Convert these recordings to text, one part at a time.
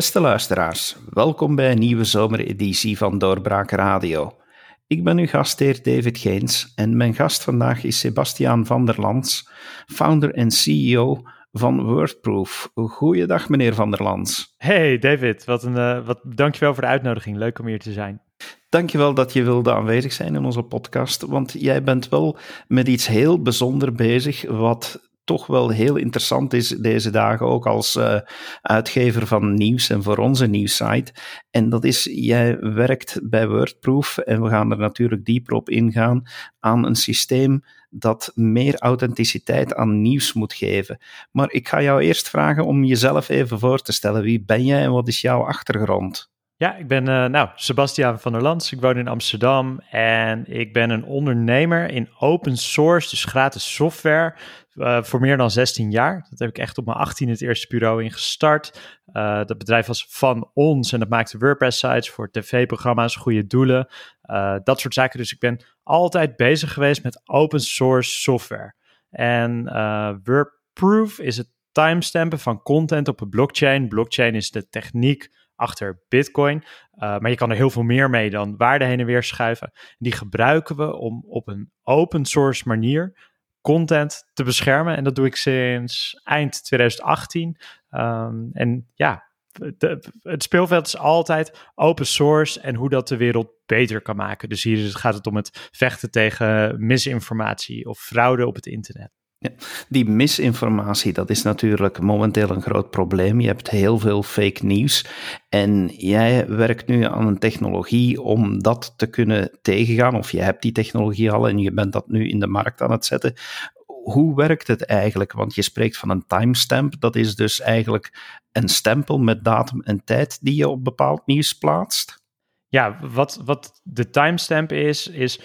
Beste luisteraars, welkom bij een nieuwe zomereditie van Doorbraak Radio. Ik ben uw gastheer David Geens en mijn gast vandaag is Sebastiaan van der Lans, founder en CEO van Wordproof. Goeiedag meneer van der Lans. Hey David, wat een, uh, wat, dankjewel voor de uitnodiging. Leuk om hier te zijn. Dankjewel dat je wilde aanwezig zijn in onze podcast, want jij bent wel met iets heel bijzonder bezig, wat toch wel heel interessant is deze dagen, ook als uh, uitgever van nieuws en voor onze nieuwssite. En dat is, jij werkt bij Wordproof en we gaan er natuurlijk dieper op ingaan aan een systeem dat meer authenticiteit aan nieuws moet geven. Maar ik ga jou eerst vragen om jezelf even voor te stellen. Wie ben jij en wat is jouw achtergrond? Ja, ik ben uh, nou, Sebastiaan van der Lans. Ik woon in Amsterdam en ik ben een ondernemer in open source, dus gratis software, uh, voor meer dan 16 jaar. Dat heb ik echt op mijn 18 het eerste bureau in gestart. Uh, dat bedrijf was van ons en dat maakte WordPress-sites voor tv-programma's, goede doelen, dat soort zaken. Dus ik ben altijd bezig geweest met open source software. En WordProof is het timestampen van content op een blockchain. Blockchain is de techniek achter Bitcoin. Maar je kan er heel veel meer mee dan waarde heen en weer schuiven. Die gebruiken we om op een open source manier content te beschermen. En dat doe ik sinds eind 2018. Um, ehm, en ja, het speelveld is altijd open source en hoe dat de wereld beter kan maken. Dus hier gaat het om het vechten tegen misinformatie of fraude op het internet. Die misinformatie, dat is natuurlijk momenteel een groot probleem. Je hebt heel veel fake nieuws en jij werkt nu aan een technologie om dat te kunnen tegengaan, of je hebt die technologie al en je bent dat nu in de markt aan het zetten. Hoe werkt het eigenlijk? Want je spreekt van een timestamp, dat is dus eigenlijk een stempel met datum en tijd die je op bepaald nieuws plaatst. Ja, wat, wat de timestamp is, is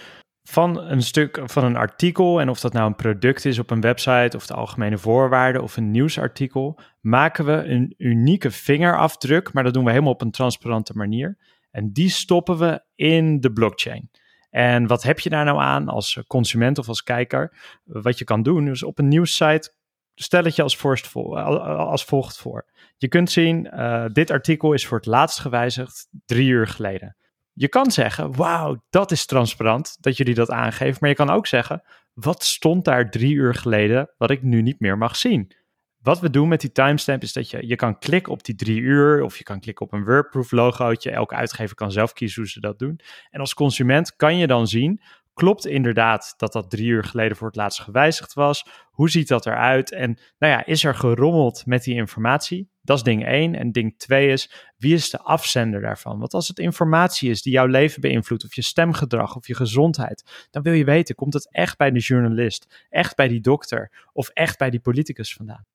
van een stuk van een artikel, en of dat nou een product is op een website of de algemene voorwaarden of een nieuwsartikel, maken we een unieke vingerafdruk, maar dat doen we helemaal op een transparante manier. En die stoppen we in de blockchain. En wat heb je daar nou aan als consument of als kijker? Wat je kan doen, is op een nieuwssite stel het je als, als volgt voor. Je kunt zien, uh, dit artikel is voor het laatst gewijzigd drie uur geleden. Je kan zeggen, wauw, dat is transparant dat jullie dat aangeven. Maar je kan ook zeggen, wat stond daar drie uur geleden wat ik nu niet meer mag zien? Wat we doen met die timestamp is dat je, je kan klikken op die drie uur of je kan klikken op een WordProof logootje. Elke uitgever kan zelf kiezen hoe ze dat doen. En als consument kan je dan zien, klopt inderdaad dat dat drie uur geleden voor het laatst gewijzigd was? Hoe ziet dat eruit? En nou ja, is er gerommeld met die informatie? Dat is ding 1. En ding 2 is, wie is de afzender daarvan? Want als het informatie is die jouw leven beïnvloedt, of je stemgedrag, of je gezondheid, dan wil je weten, komt het echt bij de journalist, echt bij die dokter, of echt bij die politicus vandaan?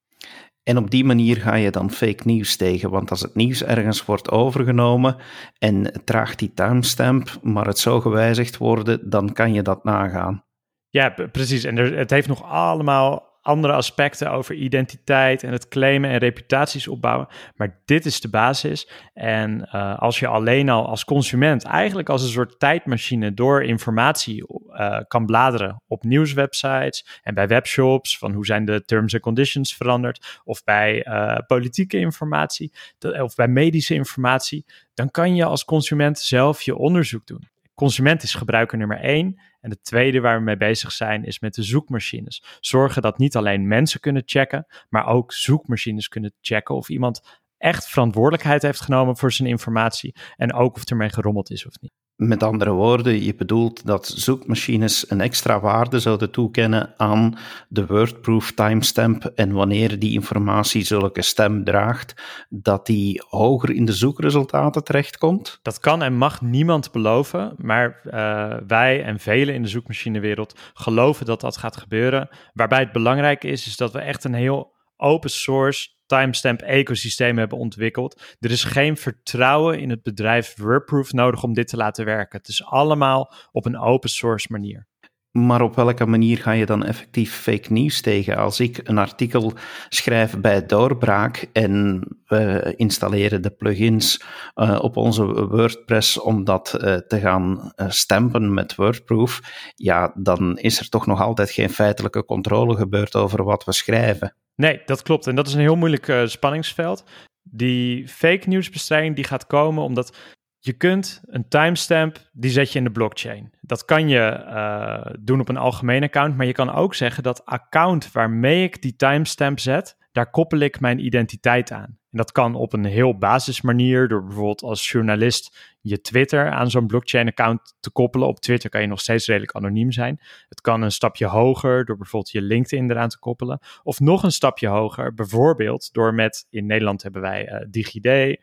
En op die manier ga je dan fake nieuws tegen. Want als het nieuws ergens wordt overgenomen en het draagt die timestamp, maar het zou gewijzigd worden, dan kan je dat nagaan. Ja, precies. En er, het heeft nog allemaal andere aspecten over identiteit en het claimen en reputaties opbouwen. Maar dit is de basis. En uh, als je alleen al als consument eigenlijk als een soort tijdmachine door informatie uh, kan bladeren op nieuwswebsites en bij webshops van hoe zijn de terms and conditions veranderd of bij uh, politieke informatie of bij medische informatie, dan kan je als consument zelf je onderzoek doen. Consument is gebruiker nummer één. En de tweede waar we mee bezig zijn is met de zoekmachines. Zorgen dat niet alleen mensen kunnen checken, maar ook zoekmachines kunnen checken of iemand echt verantwoordelijkheid heeft genomen voor zijn informatie en ook of ermee gerommeld is of niet. Met andere woorden, je bedoelt dat zoekmachines een extra waarde zouden toekennen aan de wordproof timestamp en wanneer die informatie zulke stem draagt, dat die hoger in de zoekresultaten terechtkomt? Dat kan en mag niemand beloven, maar uh, wij en velen in de zoekmachinewereld geloven dat dat gaat gebeuren. Waarbij het belangrijk is, is dat we echt een heel open source timestamp ecosysteem hebben ontwikkeld. Er is geen vertrouwen in het bedrijf WordProof nodig om dit te laten werken. Het is allemaal op een open source manier. Maar op welke manier ga je dan effectief fake nieuws tegen? Als ik een artikel schrijf bij Doorbraak en we installeren de plugins uh, op onze WordPress om dat uh, te gaan uh, stampen met WordProof, ja, dan is er toch nog altijd geen feitelijke controle gebeurd over wat we schrijven. Nee, dat klopt. En dat is een heel moeilijk spanningsveld. Die fake nieuwsbestrijding die gaat komen omdat je kunt een timestamp, die zet je in de blockchain. Dat kan je uh, doen op een algemeen account, maar je kan ook zeggen dat account waarmee ik die timestamp zet, daar koppel ik mijn identiteit aan. En dat kan op een heel basismanier, door bijvoorbeeld als journalist je Twitter aan zo'n blockchain-account te koppelen. Op Twitter kan je nog steeds redelijk anoniem zijn. Het kan een stapje hoger, door bijvoorbeeld je LinkedIn eraan te koppelen. Of nog een stapje hoger, bijvoorbeeld door met, in Nederland hebben wij uh, DigiD, uh,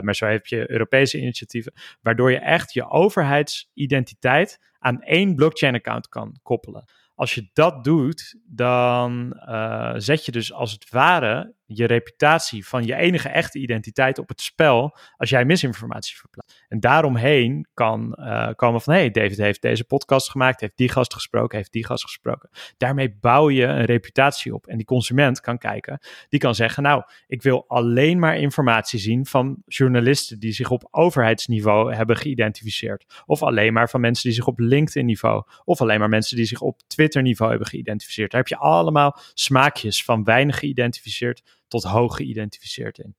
maar zo heb je Europese initiatieven, waardoor je echt je overheidsidentiteit aan één blockchain-account kan koppelen. Als je dat doet, dan uh, zet je dus als het ware je reputatie van je enige echte identiteit op het spel als jij misinformatie verplaatst. En daaromheen kan uh, komen van, hey, David heeft deze podcast gemaakt, heeft die gast gesproken, heeft die gast gesproken. Daarmee bouw je een reputatie op. En die consument kan kijken, die kan zeggen, nou, ik wil alleen maar informatie zien van journalisten die zich op overheidsniveau hebben geïdentificeerd. Of alleen maar van mensen die zich op LinkedIn niveau, of alleen maar mensen die zich op Twitter niveau hebben geïdentificeerd. Daar heb je allemaal smaakjes van weinig geïdentificeerd tot hoog geïdentificeerd in.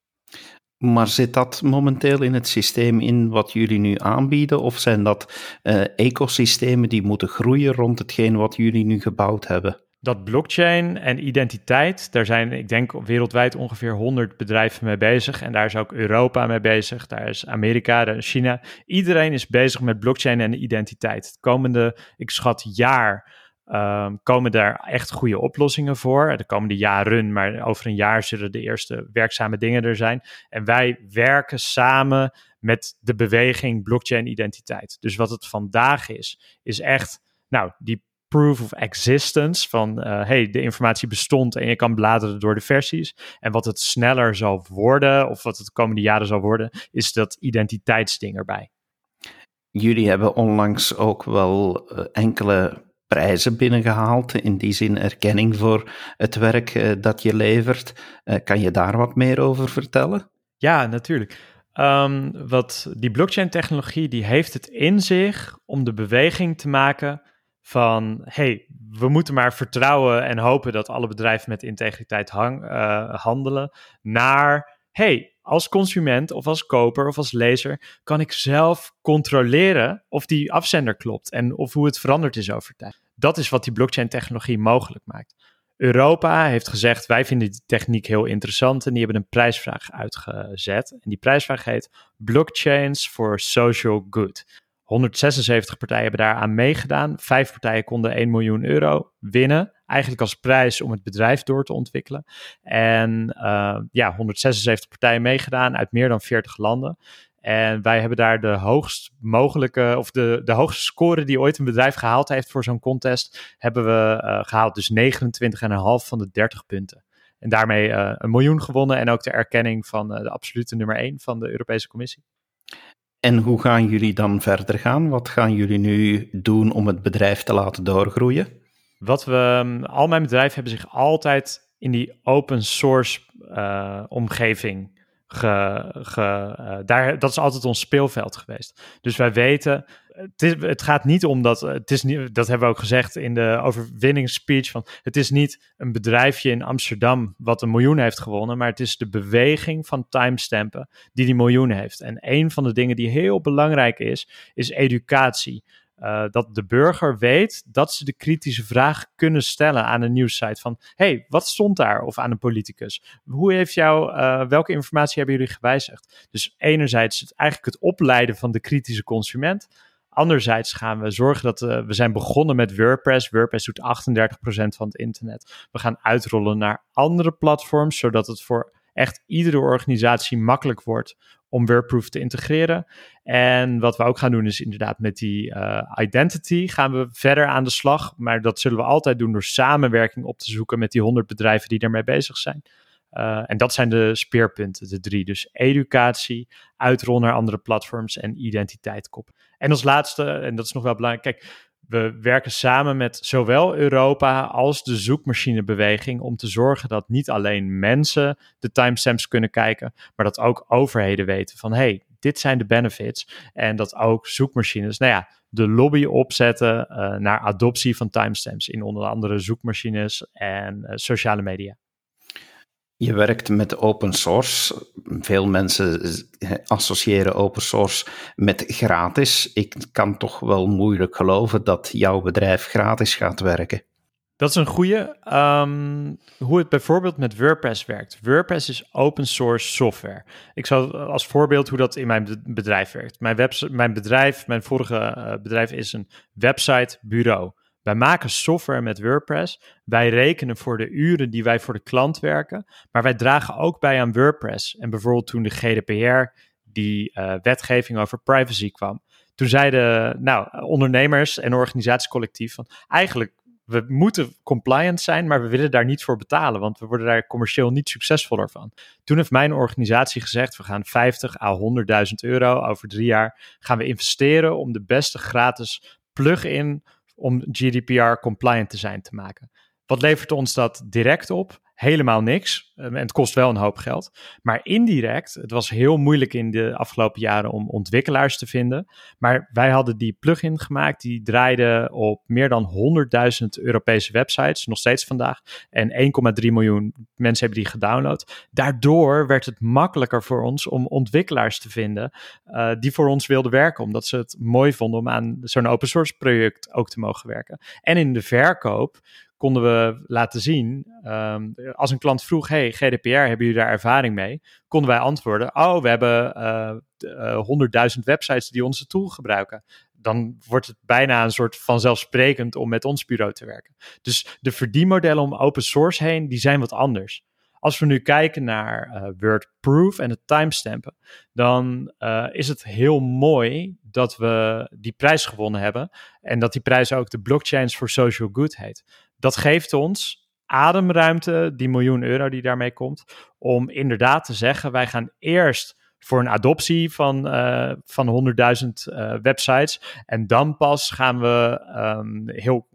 Maar zit dat momenteel in het systeem in wat jullie nu aanbieden? Of zijn dat uh, ecosystemen die moeten groeien rond hetgeen wat jullie nu gebouwd hebben? Dat blockchain en identiteit, daar zijn, ik denk, wereldwijd ongeveer 100 bedrijven mee bezig. En daar is ook Europa mee bezig, daar is Amerika, daar is China. Iedereen is bezig met blockchain en identiteit. Het komende, ik schat, jaar Um, komen daar echt goede oplossingen voor. De komende jaren, maar over een jaar zullen de eerste werkzame dingen er zijn. En wij werken samen met de beweging blockchain identiteit. Dus wat het vandaag is, is echt, nou, die proof of existence van, uh, hey, de informatie bestond en je kan bladeren door de versies. En wat het sneller zal worden, of wat het de komende jaren zal worden, is dat identiteitsding erbij. Jullie hebben onlangs ook wel uh, enkele prijzen binnengehaald. In die zin erkenning voor het werk uh, dat je levert. Uh, kan je daar wat meer over vertellen? Ja, natuurlijk. Um, wat die blockchain-technologie die heeft het in zich om de beweging te maken van hey, we moeten maar vertrouwen en hopen dat alle bedrijven met integriteit hang, uh, handelen, naar hey, als consument of als koper of als lezer kan ik zelf controleren of die afzender klopt en of hoe het veranderd is over tijd. Dat is wat die blockchain-technologie mogelijk maakt. Europa heeft gezegd: wij vinden die techniek heel interessant en die hebben een prijsvraag uitgezet. En die prijsvraag heet Blockchains for Social Good. 176 partijen hebben daaraan meegedaan. Vijf partijen konden 1 miljoen euro winnen. Eigenlijk als prijs om het bedrijf door te ontwikkelen. En uh, ja, 176 partijen meegedaan uit meer dan 40 landen. En wij hebben daar de hoogst mogelijke, of de, de hoogste score die ooit een bedrijf gehaald heeft voor zo'n contest, hebben we uh, gehaald. Dus 29,5 van de 30 punten. En daarmee uh, een miljoen gewonnen en ook de erkenning van de absolute nummer 1 van de Europese Commissie. En hoe gaan jullie dan verder gaan? Wat gaan jullie nu doen om het bedrijf te laten doorgroeien? Wat we, ehm, al mijn bedrijven hebben zich altijd in die open source omgeving ge, ge, uh, daar, dat is altijd ons speelveld geweest. Dus wij weten, het, is, het gaat niet om dat, het is niet, dat hebben we ook gezegd in de overwinningsspeech, van het is niet een bedrijfje in Amsterdam wat een miljoen heeft gewonnen, maar het is de beweging van timestampen die die miljoen heeft. En een van de dingen die heel belangrijk is, is educatie. Uh, dat de burger weet dat ze de kritische vraag kunnen stellen aan een nieuwssite van hey, wat stond daar? Of aan een politicus. Hoe heeft jou, uh, welke informatie hebben jullie gewijzigd? Dus enerzijds het, eigenlijk het opleiden van de kritische consument. Anderzijds gaan we zorgen dat uh, we zijn begonnen met WordPress. WordPress doet 38% van het internet. We gaan uitrollen naar andere platforms, zodat het voor echt iedere organisatie makkelijk wordt om WordProof te integreren. En wat we ook gaan doen is inderdaad met die uh, identity gaan we verder aan de slag. Maar dat zullen we altijd doen door samenwerking op te zoeken met die 100 bedrijven die daarmee bezig zijn. Uh, en dat zijn de speerpunten, de drie. Dus educatie, uitrol naar andere platforms en identiteit. En als laatste, en dat is nog wel belangrijk, kijk, we werken samen met zowel Europa als de zoekmachinebeweging om te zorgen dat niet alleen mensen de timestamps kunnen kijken, maar dat ook overheden weten van hey, dit zijn de benefits. En dat ook zoekmachines, nou ja, de lobby opzetten uh, naar adoptie van timestamps in onder andere zoekmachines en uh, sociale media. Je werkt met open source. Veel mensen associëren open source met gratis. Ik kan toch wel moeilijk geloven dat jouw bedrijf gratis gaat werken. Dat is een goede. Um, hoe het bijvoorbeeld met WordPress werkt. WordPress is open source software. Ik zal als voorbeeld hoe dat in mijn bedrijf werkt. Mijn, mijn bedrijf, mijn vorige eh, bedrijf is een websitebureau. Wij maken software met WordPress. Wij rekenen voor de uren die wij voor de klant werken. Maar wij dragen ook bij aan WordPress. En bijvoorbeeld toen de GDPR, die uh, wetgeving over privacy kwam. Toen zeiden nou, ondernemers en organisatiecollectief van eigenlijk we moeten compliant zijn, maar we willen daar niet voor betalen, want we worden daar commercieel niet succesvoller van. Toen heeft mijn organisatie gezegd, we gaan 50 à 100.000 euro over drie jaar gaan we investeren om de beste gratis plug-in om GDPR compliant te zijn te maken. Wat levert ons dat direct op? Helemaal niks. Ehm, en het kost wel een hoop geld. Maar indirect, het was heel moeilijk in de afgelopen jaren om ontwikkelaars te vinden. Maar wij hadden die plugin gemaakt, die draaide op meer dan 100.000 Europese websites, nog steeds vandaag. En 1,3 miljoen mensen hebben die gedownload. Daardoor werd het makkelijker voor ons om ontwikkelaars te vinden uh, die voor ons wilden werken. Omdat ze het mooi vonden om aan zo'n open source project ook te mogen werken. En in de verkoop konden we laten zien, um, als een klant vroeg, hey, GDPR, hebben jullie daar ervaring mee? Konden wij antwoorden, oh, we hebben uh, 100.000 websites die onze tool gebruiken. Dan wordt het bijna een soort vanzelfsprekend om met ons bureau te werken. Dus de verdienmodellen om open source heen, die zijn wat anders. Als we nu kijken naar uh, WordProof en het timestampen, dan uh, is het heel mooi dat we die prijs gewonnen hebben. En dat die prijs ook de Blockchains for Social Good heet. Dat geeft ons ademruimte, die miljoen euro die daarmee komt, om inderdaad te zeggen: wij gaan eerst voor een adoptie van, uh, van 100.000 uh, websites. En dan pas gaan we um, heel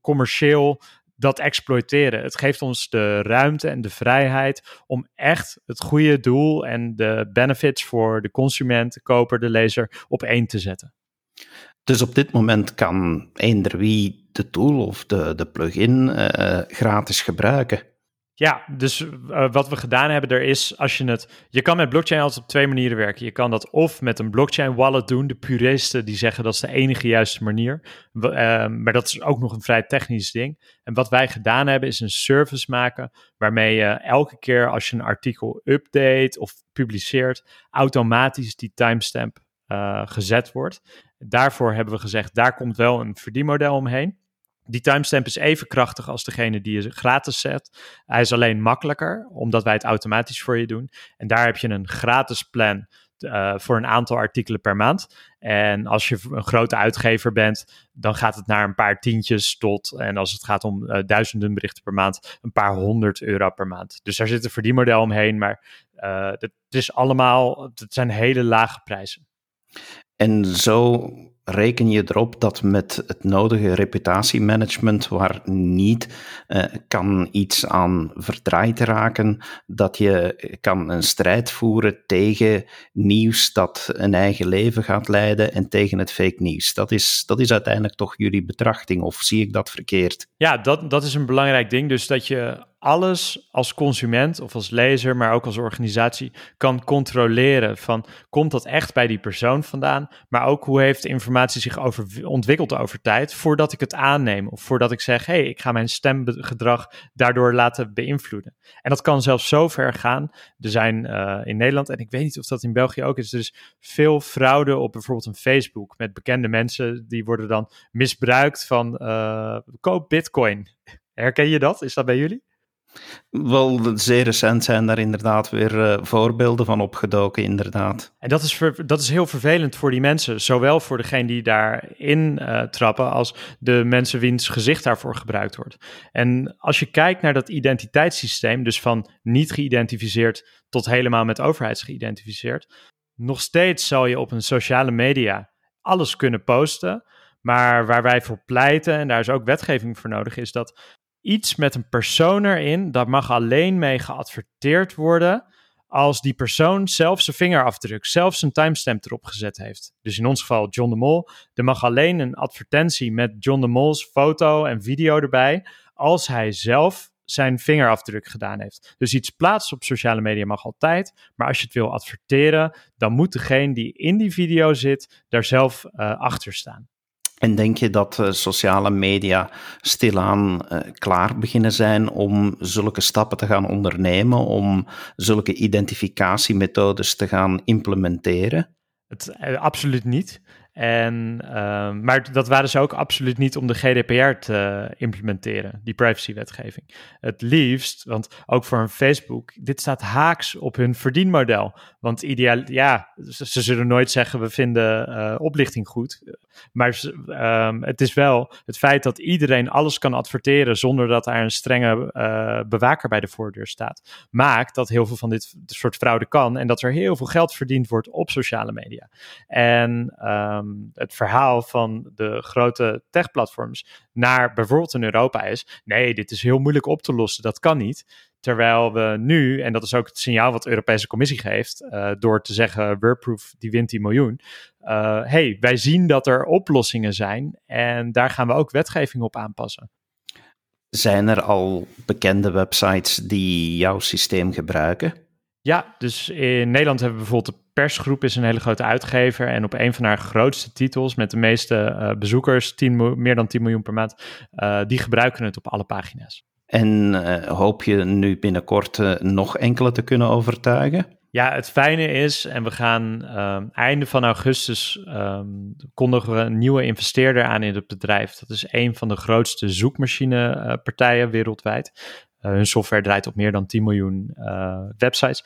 commercieel dat exploiteren. Het geeft ons de ruimte en de vrijheid om echt het goede doel en de benefits voor de consument, de koper, de lezer op één te zetten. Dus op dit moment kan eender wie de tool of de, de plugin uh, gratis gebruiken. Ja, dus uh, wat we gedaan hebben, er is als je het. Je kan met blockchain altijd op twee manieren werken. Je kan dat of met een blockchain wallet doen. De puristen die zeggen dat is de enige juiste manier. Uh, maar dat is ook nog een vrij technisch ding. En wat wij gedaan hebben, is een service maken. Waarmee je elke keer als je een artikel update of publiceert, automatisch die timestamp uh, gezet wordt. Daarvoor hebben we gezegd, daar komt wel een verdienmodel omheen. Die timestamp is even krachtig als degene die je gratis zet. Hij is alleen makkelijker, omdat wij het automatisch voor je doen. En daar heb je een gratis plan uh, voor een aantal artikelen per maand. En als je een grote uitgever bent, dan gaat het naar een paar tientjes tot. En als het gaat om uh, duizenden berichten per maand, een paar honderd euro per maand. Dus daar zit een verdienmodel omheen. Maar uh, het is allemaal, het zijn hele lage prijzen. En zo reken je erop dat met het nodige reputatiemanagement, waar niet uh, kan iets aan verdraaid raken, dat je kan een strijd voeren tegen nieuws dat een eigen leven gaat leiden en tegen het fake nieuws. Dat is, dat is uiteindelijk toch jullie betrachting, of zie ik dat verkeerd? Ja, dat, dat is een belangrijk ding. Dus dat je alles als consument of als lezer, maar ook als organisatie kan controleren. Van komt dat echt bij die persoon vandaan? Maar ook hoe heeft de informatie zich over, ontwikkeld over tijd voordat ik het aanneem of voordat ik zeg: hé, hey, ik ga mijn stemgedrag daardoor laten beïnvloeden. En dat kan zelfs zo ver gaan. Er zijn uh, in Nederland, en ik weet niet of dat in België ook is, er is veel fraude op bijvoorbeeld een Facebook met bekende mensen. Die worden dan misbruikt van uh, koop Bitcoin. Herken je dat? Is dat bij jullie? Wel, zeer recent zijn daar inderdaad weer uh, voorbeelden van opgedoken, inderdaad. En dat is, dat is heel vervelend voor die mensen. Zowel voor degene die daarin uh, trappen, als de mensen wiens gezicht daarvoor gebruikt wordt. En als je kijkt naar dat identiteitssysteem, dus van niet geïdentificeerd tot helemaal met overheids geïdentificeerd, nog steeds zal je op een sociale media alles kunnen posten. Maar waar wij voor pleiten, en daar is ook wetgeving voor nodig, is dat iets met een persoon erin, dat mag alleen mee geadverteerd worden als die persoon zelf zijn vingerafdruk, zelf zijn timestamp erop gezet heeft. Dus in ons geval John de Mol. Er mag alleen een advertentie met John de Mol's foto en video erbij als hij zelf zijn vingerafdruk gedaan heeft. Dus iets plaatsen op sociale media mag altijd, maar als je het wil adverteren, dan moet degene die in die video zit daar zelf uh, achter staan. En denk je dat uh, sociale media stilaan uh, klaar beginnen zijn om zulke stappen te gaan ondernemen, om zulke identificatiemethodes te gaan implementeren? Het, absoluut niet. En, uh, maar dat waren ze ook absoluut niet om de GDPR te implementeren, die privacywetgeving. Het liefst, want ook voor een Facebook, dit staat haaks op hun verdienmodel. Want ideaal, ja, ze, zullen nooit zeggen we vinden uh, oplichting goed. Maar um, het is wel het feit dat iedereen alles kan adverteren zonder dat er een strenge uh, bewaker bij de voordeur staat, maakt dat heel veel van dit soort fraude kan en dat er heel veel geld verdiend wordt op sociale media. En um, um, het verhaal van de grote techplatforms naar bijvoorbeeld in Europa is: nee, dit is heel moeilijk op te lossen, dat kan niet. Terwijl we nu, en dat is ook het signaal wat de Europese Commissie geeft, uh, door te zeggen: Wordproof die wint die miljoen. Uh, hey, wij zien dat er oplossingen zijn en daar gaan we ook wetgeving op aanpassen. Zijn er al bekende websites die jouw systeem gebruiken? Ja, dus in Nederland hebben we bijvoorbeeld de persgroep is een hele grote uitgever. En op een van haar grootste titels, met de meeste uh, bezoekers, 10, meer dan 10 miljoen per maand, uh, die gebruiken het op alle pagina's. En uh, hoop je nu binnenkort nog enkele te kunnen overtuigen? Ja, het fijne is, en we gaan um, einde van augustus um, kondigen we een nieuwe investeerder aan in het bedrijf. Dat is een van de grootste zoekmachinepartijen wereldwijd. Hun software draait op meer dan 10 miljoen websites.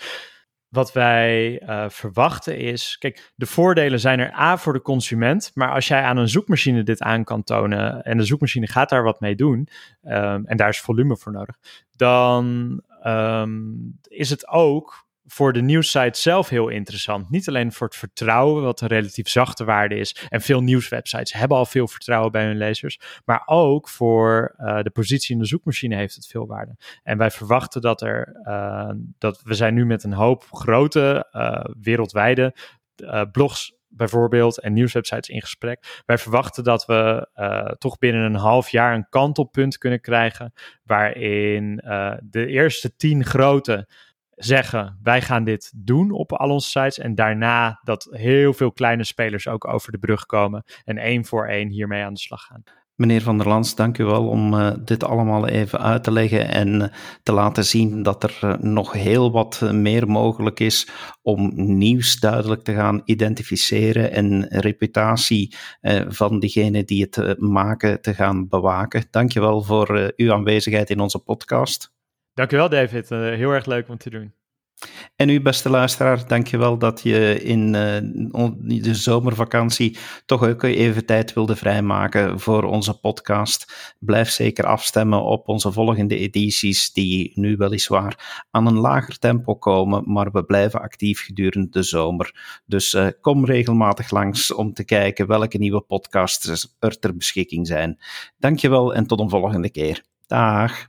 Wat wij uh, verwachten is, kijk, de voordelen zijn er A voor de consument, maar als jij aan een zoekmachine dit aan kan tonen en de zoekmachine gaat daar wat mee doen, um, en daar is volume voor nodig, dan um, is het ook voor de nieuwssite zelf heel interessant. Niet alleen voor het vertrouwen, wat een relatief zachte waarde is. En veel nieuwswebsites hebben al veel vertrouwen bij hun lezers. Maar ook voor uh, de positie in de zoekmachine heeft het veel waarde. En wij verwachten dat er, uh, dat we zijn nu met een hoop grote uh, wereldwijde blogs bijvoorbeeld en nieuwswebsites in gesprek. Wij verwachten dat we toch binnen een half jaar een kantelpunt kunnen krijgen. Waarin de eerste tien grote zeggen: wij gaan dit doen op al onze sites. En daarna dat heel veel kleine spelers ook over de brug komen en één voor één hiermee aan de slag gaan. Meneer Van der Lans, dank u wel om uh, dit allemaal even uit te leggen en uh, te laten zien dat er uh, nog heel wat meer mogelijk is om nieuws duidelijk te gaan identificeren en reputatie van diegenen die het maken te gaan bewaken. Dank je wel voor uw aanwezigheid in onze podcast. Dankjewel David, heel erg leuk om te doen. En u, beste luisteraar, dankjewel dat je in uh, de zomervakantie toch ook even tijd wilde vrijmaken voor onze podcast. Blijf zeker afstemmen op onze volgende edities, die nu weliswaar aan een lager tempo komen, maar we blijven actief gedurende de zomer. Dus uh, kom regelmatig langs om te kijken welke nieuwe podcasts er ter beschikking zijn. Dankjewel en tot een volgende keer. Dag.